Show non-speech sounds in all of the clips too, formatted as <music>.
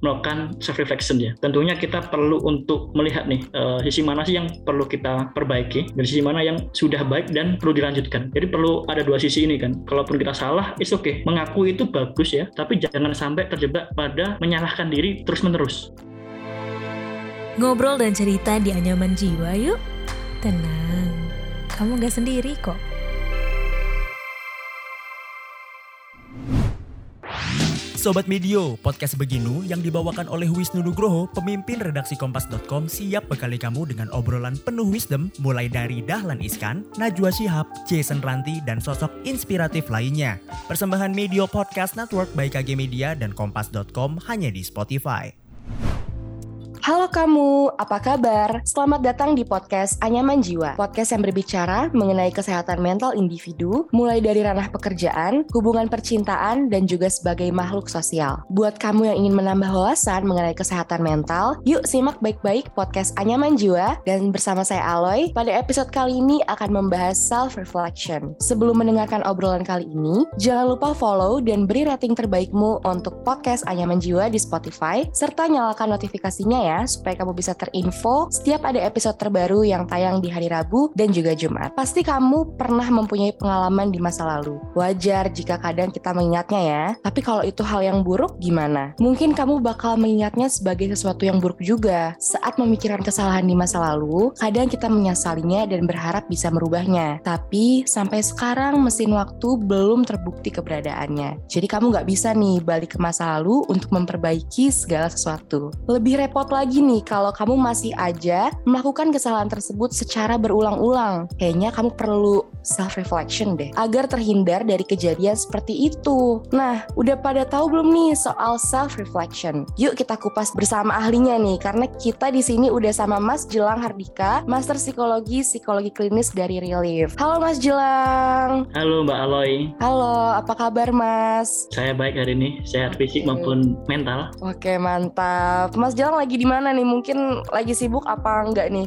melakukan self reflection ya. Tentunya kita perlu untuk melihat nih uh, sisi mana sih yang perlu kita perbaiki dan sisi mana yang sudah baik dan perlu dilanjutkan. Jadi perlu ada dua sisi ini kan. Kalaupun kita salah, it's okay. Mengaku itu bagus ya, tapi jangan sampai terjebak pada menyalahkan diri terus-menerus. Ngobrol dan cerita di anyaman jiwa yuk. Tenang, kamu gak sendiri kok. Sobat Medio, podcast Beginu yang dibawakan oleh Wisnu Nugroho, pemimpin redaksi Kompas.com siap bekali kamu dengan obrolan penuh wisdom mulai dari Dahlan Iskan, Najwa Shihab, Jason Ranti, dan sosok inspiratif lainnya. Persembahan Medio Podcast Network by KG Media dan Kompas.com hanya di Spotify. Halo kamu, apa kabar? Selamat datang di podcast Anyaman Jiwa. Podcast yang berbicara mengenai kesehatan mental individu, mulai dari ranah pekerjaan, hubungan percintaan, dan juga sebagai makhluk sosial. Buat kamu yang ingin menambah wawasan mengenai kesehatan mental, yuk simak baik-baik podcast Anyaman Jiwa dan bersama saya Aloy, pada episode kali ini akan membahas self-reflection. Sebelum mendengarkan obrolan kali ini, jangan lupa follow dan beri rating terbaikmu untuk podcast Anyaman Jiwa di Spotify, serta nyalakan notifikasinya ya ya supaya kamu bisa terinfo setiap ada episode terbaru yang tayang di hari Rabu dan juga Jumat. Pasti kamu pernah mempunyai pengalaman di masa lalu. Wajar jika kadang kita mengingatnya ya. Tapi kalau itu hal yang buruk gimana? Mungkin kamu bakal mengingatnya sebagai sesuatu yang buruk juga. Saat memikirkan kesalahan di masa lalu, kadang kita menyesalinya dan berharap bisa merubahnya. Tapi sampai sekarang mesin waktu belum terbukti keberadaannya. Jadi kamu nggak bisa nih balik ke masa lalu untuk memperbaiki segala sesuatu. Lebih repot lagi lagi nih kalau kamu masih aja melakukan kesalahan tersebut secara berulang-ulang. Kayaknya kamu perlu self-reflection deh, agar terhindar dari kejadian seperti itu. Nah, udah pada tahu belum nih soal self-reflection? Yuk kita kupas bersama ahlinya nih, karena kita di sini udah sama Mas Jelang Hardika, Master Psikologi Psikologi Klinis dari Relief. Halo Mas Jelang. Halo Mbak Aloy. Halo, apa kabar Mas? Saya baik hari ini, sehat fisik maupun mental. Oke, mantap. Mas Jelang lagi di mana nih? Mungkin lagi sibuk apa enggak nih?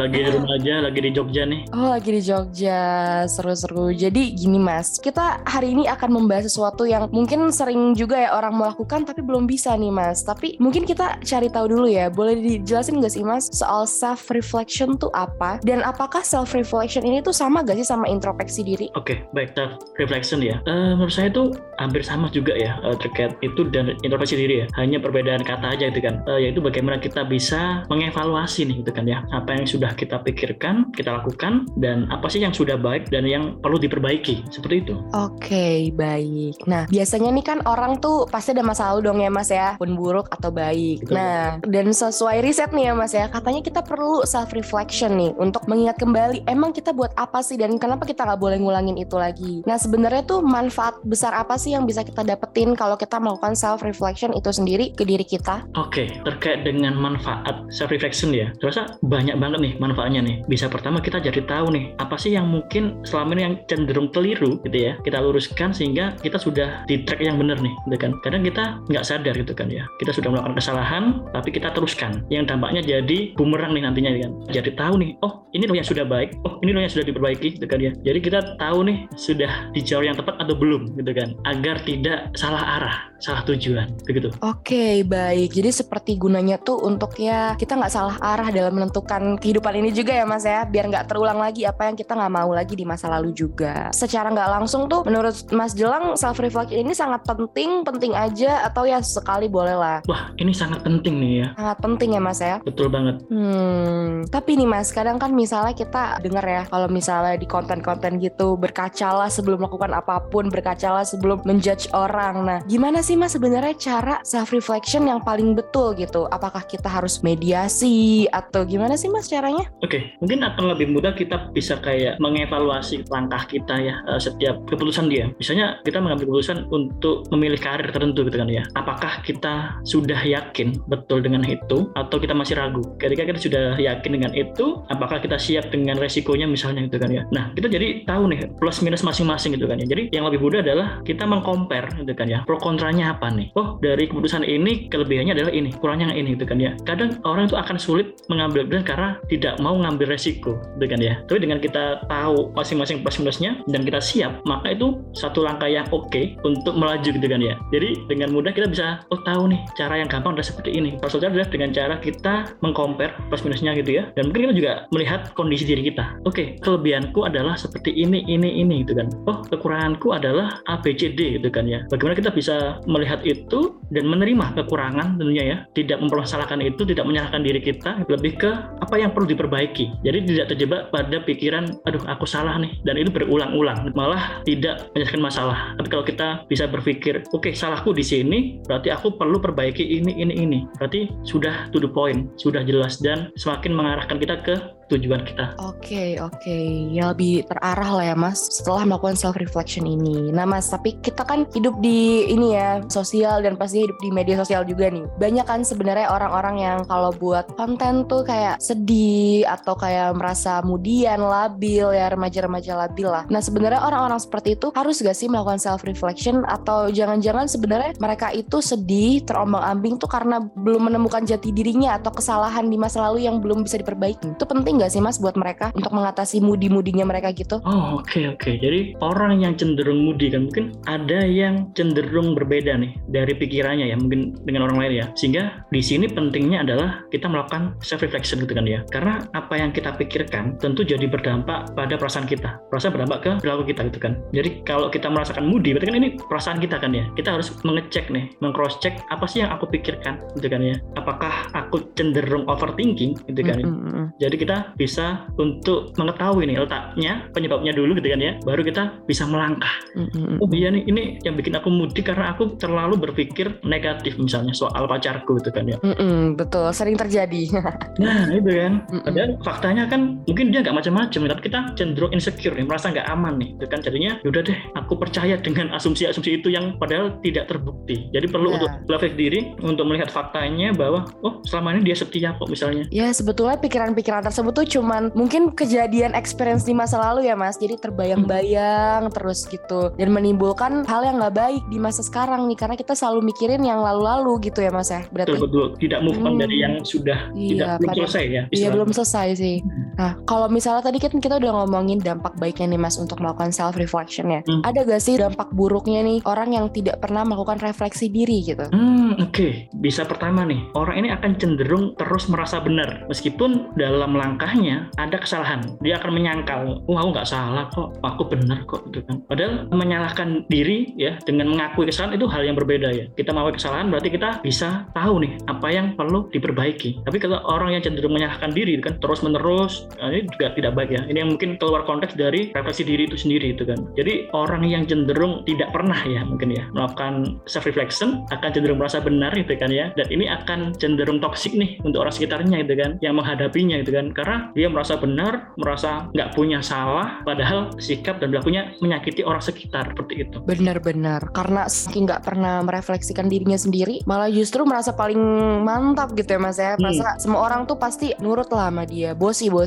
lagi di rumah aja, lagi di Jogja nih. <laughs> Oh, lagi di Jogja. Seru-seru. Jadi gini Mas, kita hari ini akan membahas sesuatu yang mungkin sering juga ya orang melakukan tapi belum bisa nih Mas. Tapi mungkin kita cari tahu dulu ya. Boleh dijelasin gak sih Mas soal self reflection tuh apa? Dan apakah self reflection ini tuh sama gak sih sama introspeksi diri? Oke, okay, baik self reflection ya. Uh, menurut saya tuh hampir sama juga ya uh, terkait itu dan introspeksi diri ya. Hanya perbedaan kata aja itu kan. Uh, yaitu bagaimana kita bisa mengevaluasi nih gitu kan ya apa yang sudah kita pikirkan kita lakukan dan apa sih yang sudah baik dan yang perlu diperbaiki. Seperti itu. Oke okay, baik. Nah biasanya nih kan orang tuh pasti ada masa lalu dong ya mas ya. Pun buruk atau baik. Betul. nah dan sesuai riset nih ya mas ya katanya kita perlu self reflection nih untuk mengingat kembali emang kita buat apa sih dan kenapa kita nggak boleh ngulangin itu lagi. Nah sebenarnya tuh manfaat besar apa sih yang bisa kita dapetin kalau kita melakukan self reflection itu sendiri ke diri kita? Oke okay, terkait terkait dengan manfaat self reflection ya terasa banyak banget nih manfaatnya nih. Bisa pertama kita jadi tahu nih apa sih yang mungkin selama ini yang cenderung keliru gitu ya kita luruskan sehingga kita sudah di track yang benar nih gitu kan. Kadang kita nggak sadar gitu kan ya. Kita sudah melakukan kesalahan tapi kita teruskan. Yang dampaknya jadi bumerang nih nantinya kan. Jadi tahu nih oh ini loh yang sudah baik. Oh ini loh yang sudah diperbaiki gitu kan ya. Jadi kita tahu nih sudah di jalur yang tepat atau belum gitu kan. Agar tidak salah arah salah tujuan begitu. Oke okay, baik. Jadi seperti gunanya tuh untuk ya kita nggak salah arah dalam menentukan kehidupan ini juga ya mas ya. Biar nggak terulang lagi apa yang kita nggak mau lagi di masa lalu juga. Secara nggak langsung tuh menurut mas Jelang self reflection ini sangat penting penting aja atau ya sekali boleh lah. Wah ini sangat penting nih ya. Sangat penting ya mas ya. Betul banget. Hmm tapi nih mas kadang kan misalnya kita dengar ya kalau misalnya di konten-konten gitu berkacalah sebelum melakukan apa pun berkacalah sebelum menjudge orang. Nah gimana sih mas sebenarnya cara self reflection yang paling betul gitu apakah kita harus mediasi atau gimana sih mas caranya? Oke, okay. mungkin akan lebih mudah kita bisa kayak mengevaluasi langkah kita ya uh, setiap keputusan dia. Misalnya kita mengambil keputusan untuk memilih karir tertentu gitu kan ya. Apakah kita sudah yakin betul dengan itu atau kita masih ragu? Ketika kita sudah yakin dengan itu, apakah kita siap dengan resikonya misalnya gitu kan ya. Nah, kita jadi tahu nih plus minus masing-masing gitu kan ya. Jadi yang lebih mudah adalah kita mengcompare gitu kan ya. Pro kontranya kurangnya apa nih? Oh, dari keputusan ini kelebihannya adalah ini, kurangnya yang ini gitu kan ya. Kadang orang itu akan sulit mengambil keputusan karena tidak mau ngambil resiko gitu kan ya. Tapi dengan kita tahu masing-masing plus minusnya dan kita siap, maka itu satu langkah yang oke okay untuk melaju gitu kan ya. Jadi dengan mudah kita bisa oh tahu nih cara yang gampang adalah seperti ini. Kalau adalah dengan cara kita mengcompare plus minusnya gitu ya. Dan mungkin kita juga melihat kondisi diri kita. Oke, okay, kelebihanku adalah seperti ini, ini, ini gitu kan. Oh, kekuranganku adalah A, B, C, D gitu kan ya. Bagaimana kita bisa melihat itu dan menerima kekurangan tentunya ya. Tidak mempermasalahkan itu, tidak menyalahkan diri kita, lebih ke apa yang perlu diperbaiki. Jadi tidak terjebak pada pikiran, aduh aku salah nih. Dan itu berulang-ulang. Malah tidak menyelesaikan masalah. Tapi kalau kita bisa berpikir, oke okay, salahku di sini, berarti aku perlu perbaiki ini, ini, ini. Berarti sudah to the point, sudah jelas dan semakin mengarahkan kita ke tujuan kita. Oke, okay, oke. Okay. Ya lebih terarah lah ya Mas setelah melakukan self reflection ini. Nah Mas, tapi kita kan hidup di ini ya, sosial dan pasti hidup di media sosial juga nih. Banyak kan sebenarnya orang-orang yang kalau buat konten tuh kayak sedih atau kayak merasa mudian, labil ya, remaja-remaja labil lah. Nah, sebenarnya orang-orang seperti itu harus gak sih melakukan self reflection atau jangan-jangan sebenarnya mereka itu sedih, terombang-ambing tuh karena belum menemukan jati dirinya atau kesalahan di masa lalu yang belum bisa diperbaiki. Itu penting nggak sih Mas buat mereka untuk mengatasi moody-moodinya mereka gitu? Oh, oke okay, oke. Okay. Jadi orang yang cenderung moody kan mungkin ada yang cenderung berbeda nih dari pikirannya ya, mungkin dengan orang lain ya. Sehingga di sini pentingnya adalah kita melakukan self reflection gitu kan ya. Karena apa yang kita pikirkan tentu jadi berdampak pada perasaan kita. Perasaan berdampak ke perilaku kita gitu kan. Jadi kalau kita merasakan moody berarti kan ini perasaan kita kan ya. Kita harus mengecek nih, mengcross check apa sih yang aku pikirkan gitu kan ya. Apakah aku cenderung overthinking gitu kan. Mm -hmm. Jadi kita bisa untuk mengetahui nih letaknya, penyebabnya dulu gitu kan ya, baru kita bisa melangkah. Mm-hmm. Oh iya nih, ini yang bikin aku mudik karena aku terlalu berpikir negatif misalnya soal pacarku gitu kan ya. Mm-mm, betul, sering terjadi. <laughs> nah itu kan, mm padahal faktanya kan mungkin dia nggak macam-macam, tapi kita cenderung insecure nih, merasa nggak aman nih, itu kan jadinya yaudah deh, aku percaya dengan asumsi-asumsi itu yang padahal tidak terbukti. Jadi perlu yeah. untuk belajar diri untuk melihat faktanya bahwa oh selama ini dia setia kok misalnya. Ya sebetulnya pikiran-pikiran tersebut tuh cuman mungkin kejadian experience di masa lalu ya mas. Jadi terbayang-bayang terus gitu. Dan menimbulkan hal yang nggak baik di masa sekarang nih. Karena kita selalu mikirin yang lalu-lalu gitu ya mas ya berarti. Betul betul. Tidak move on hmm. dari yang sudah iya, tidak belum selesai ya iya belum selesai sih. Hmm. Nah kalau misalnya tadi kan kita udah ngomongin dampak baiknya nih mas untuk melakukan self reflection ya. Hmm. ada gak sih dampak buruknya nih orang yang tidak pernah melakukan refleksi diri gitu? Hmm oke. Okay. bisa pertama nih orang ini akan cenderung terus merasa benar. Meskipun dalam langkahnya ada kesalahan dia akan menyangkal oh aku nggak salah kok aku benar kok gitu kan. Padahal menyalahkan diri ya dengan mengakui kesalahan itu hal yang berbeda ya. Kita mau kesalahan berarti kita bisa tahu nih apa yang perlu diperbaiki. Tapi kalau orang yang cenderung menyalahkan diri kan terus menerus nah ini juga tidak baik ya. Ini yang mungkin keluar konteks dari refleksi diri itu sendiri itu kan. Jadi orang yang cenderung tidak pernah ya mungkin ya melakukan self reflection akan cenderung merasa benar gitu kan ya. Dan ini akan cenderung toksik nih untuk orang sekitarnya gitu kan yang menghadapinya gitu kan. Karena dia merasa benar, merasa nggak punya salah, padahal sikap dan berlakunya menyakiti orang sekitar seperti itu. Benar-benar, karena saking nggak pernah merefleksikan dirinya sendiri, malah justru merasa paling mantap gitu ya mas ya. Merasa hmm. semua orang tuh pasti nurut lah sama dia,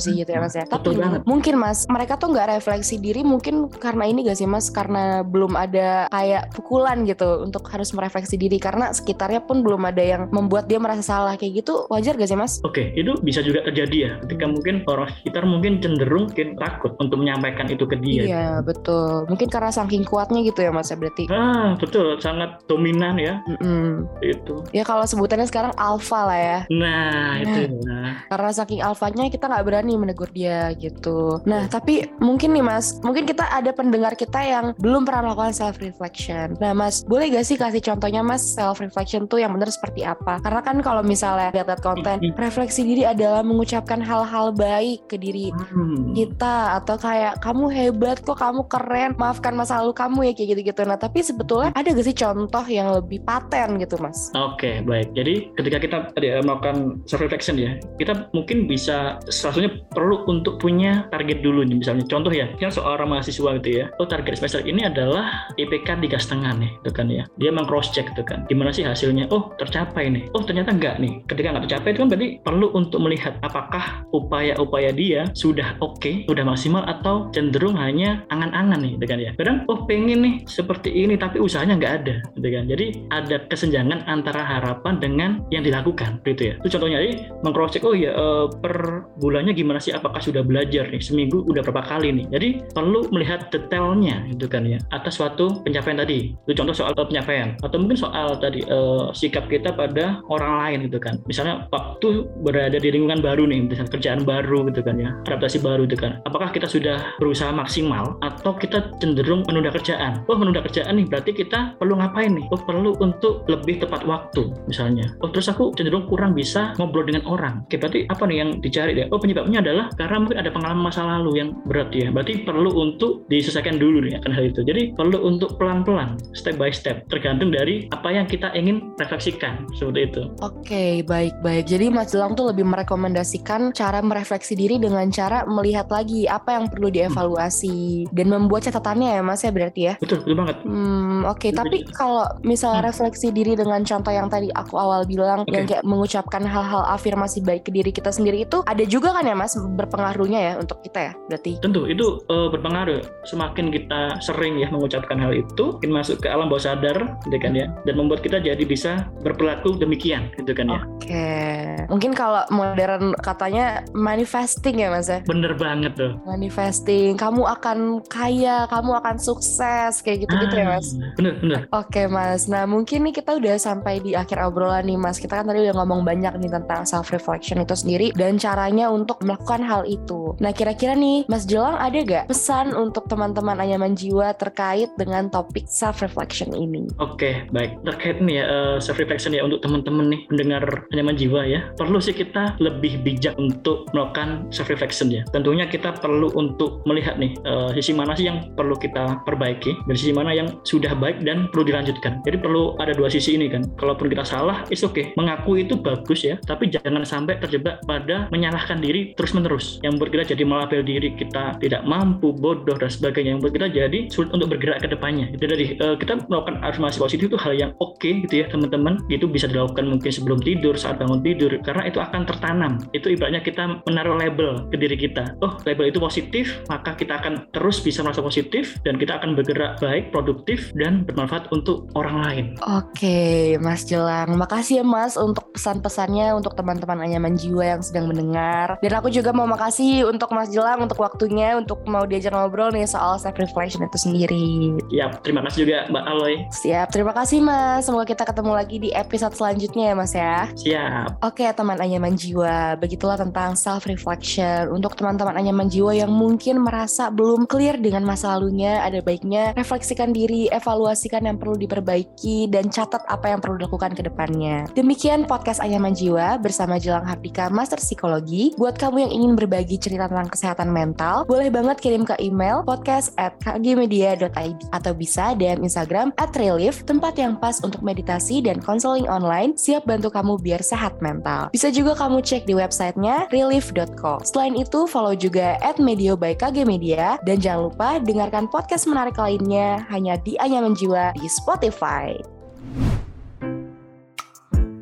bosi-bosi gitu ya mas ya. Tapi banget. mungkin mas, mereka tuh nggak refleksi diri mungkin karena ini gak sih mas, karena belum ada kayak pukulan gitu untuk harus merefleksi diri karena sekitarnya pun belum ada yang membuat dia merasa salah kayak gitu wajar gak sih mas? Oke, itu bisa juga terjadi ya ketika hmm. mungkin orang sekitar mungkin cenderung mungkin takut untuk menyampaikan itu ke dia. Iya, betul. Mungkin karena saking kuatnya gitu ya Mas ya berarti. Ah, betul. Sangat dominan ya. Mm -mm. Itu. Ya kalau sebutannya sekarang alfa lah ya. Nah, nah itu. Nah. Karena saking alfanya kita nggak berani menegur dia gitu. Nah, tapi mungkin nih Mas, mungkin kita ada pendengar kita yang belum pernah melakukan self reflection. Nah, Mas, boleh gak sih kasih contohnya Mas self reflection tuh yang benar seperti apa? Karena kan kalau misalnya lihat-lihat konten, refleksi diri adalah mengucapkan hal-hal baik ke diri hmm. kita atau kayak kamu hebat kok kamu keren maafkan masa lalu kamu ya kayak gitu-gitu nah tapi sebetulnya ada gak sih contoh yang lebih paten gitu mas oke okay, baik jadi ketika kita tadi ya, melakukan self reflection ya kita mungkin bisa salah satunya perlu untuk punya target dulu nih misalnya contoh ya yang seorang mahasiswa gitu ya. Oh target semester ini adalah IPK tiga setengah nih gitu kan ya. Dia meng cross check gitu kan. Gimana sih hasilnya? Oh tercapai nih. Oh ternyata enggak nih. Ketika nggak tercapai itu kan berarti perlu untuk melihat apakah upaya-upaya dia sudah oke okay, sudah maksimal atau cenderung hanya angan-angan nih gitu kan ya. Kadang oh pengen nih seperti ini tapi usahanya nggak ada gitu kan. Jadi ada kesenjangan antara harapan dengan yang dilakukan gitu ya. Itu contohnya. Jadi meng cross check oh ya uh, per bulannya gimana sih apakah sudah belajar nih? Seminggu udah berapa kali nih? Jadi perlu melihat detailnya gitu kan ya atas suatu pencapaian tadi. Itu contoh soal pencapaian atau mungkin soal tadi uh, sikap kita pada orang lain gitu kan. Misalnya waktu berada di lingkungan baru nih misalnya kerjaan baru gitu kan ya adaptasi baru gitu kan. Apakah kita sudah berusaha maksimal atau kita cenderung menunda kerjaan? Oh menunda kerjaan nih berarti kita perlu ngapain nih? Oh perlu untuk lebih tepat waktu misalnya. Oh terus aku cenderung kurang bisa ngobrol dengan orang. Oke berarti apa nih yang dicari deh? Oh penyebabnya adalah karena mungkin ada pengalaman masa lalu yang berat ya berarti perlu untuk diselesaikan dulu nih akan hal itu jadi perlu untuk pelan-pelan step by step tergantung dari apa yang kita ingin refleksikan seperti itu oke baik-baik jadi Mas Jelang tuh lebih merekomendasikan cara merefleksi diri dengan cara melihat lagi apa yang perlu dievaluasi hmm. dan membuat catatannya ya Mas ya berarti ya betul betul banget hmm, oke okay. tapi kalau misalnya hmm. refleksi diri dengan contoh yang tadi aku awal bilang okay. yang kayak mengucapkan hal-hal afirmasi baik ke diri kita sendiri itu ada juga kan ya Mas berpengaruhnya ya untuk kita ya berarti. Tentu itu uh, berpengaruh. Semakin kita sering ya mengucapkan hal itu makin masuk ke alam bawah sadar gitu kan ya dan membuat kita jadi bisa berperilaku demikian gitu kan ya. Oke. Okay. mungkin kalau modern katanya manifesting ya Mas ya? Bener banget tuh. Manifesting kamu akan kaya kamu akan sukses kayak gitu gitu ah, ya Mas? Bener bener. Oke okay, Mas. Nah mungkin nih kita udah sampai di akhir obrolan nih Mas. Kita kan tadi udah ngomong banyak nih tentang self reflection itu sendiri dan caranya untuk melakukan hal itu. Nah kira-kira nih Mas Jelang ada gak pesan untuk teman-teman anyaman jiwa terkait dengan topik self reflection ini? Oke okay, baik terkait nih ya uh, eh, self reflection ya untuk teman-teman nih mendengar anyaman jiwa ya perlu sih kita lebih bijak untuk melakukan self reflection ya. Tentunya kita perlu untuk melihat nih uh, sisi mana sih yang perlu kita perbaiki dan sisi mana yang sudah baik dan perlu dilanjutkan. Jadi perlu ada dua sisi ini kan. Kalaupun kita salah, oke. Okay. Mengaku itu bagus ya, tapi jangan sampai terjebak pada menyalahkan diri terus menerus yang kita jadi melabel diri kita tidak mampu bodoh dan sebagainya. Yang kita jadi sulit untuk bergerak ke depannya. Itu dari uh, kita melakukan afirmasi positif itu hal yang oke okay, gitu ya teman-teman. Itu bisa dilakukan mungkin sebelum tidur saat bangun tidur. Karena itu akan tertanam. Itu ibaratnya kita menaruh label ke diri kita. Oh label itu positif maka kita akan terus bisa merasa positif dan kita akan bergerak baik produktif dan bermanfaat untuk orang lain. Oke Mas Jelang. Makasih ya Mas untuk pesan-pesannya untuk teman-teman anyaman jiwa yang sedang mendengar. Dan aku juga mau makasih untuk Mas Jelang untuk waktunya untuk mau diajak ngobrol nih soal self reflection itu sendiri. Siap, terima kasih juga Mbak Aloy. Siap, terima kasih Mas. Semoga kita ketemu lagi di episode selanjutnya ya Mas ya. Siap. Oke teman anyaman jiwa, begitulah tentang self reflection. Untuk teman-teman anyaman jiwa yang mungkin merasa belum clear dengan masa lalunya, ada baiknya refleksikan diri, evaluasikan yang perlu diperbaiki, dan catat apa yang perlu dilakukan ke depannya. Demikian podcast Anyaman Jiwa bersama Jelang Hardika Master Psikologi. Buat kamu yang ingin berbagi cerita tentang kesehatan mental, boleh banget kirim ke email podcast at kgmedia.id atau bisa DM Instagram at relief, tempat yang pas untuk meditasi dan konseling online siap bantu kamu biar sehat mental. Bisa juga kamu cek di websitenya relief.co. Selain itu, follow juga at Medio by KG Media dan jangan lupa dengarkan podcast menarik lainnya hanya di Anyaman Jiwa di Spotify.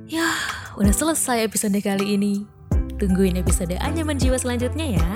Ya, udah selesai episode kali ini. Tungguin episode Anyaman Jiwa selanjutnya ya.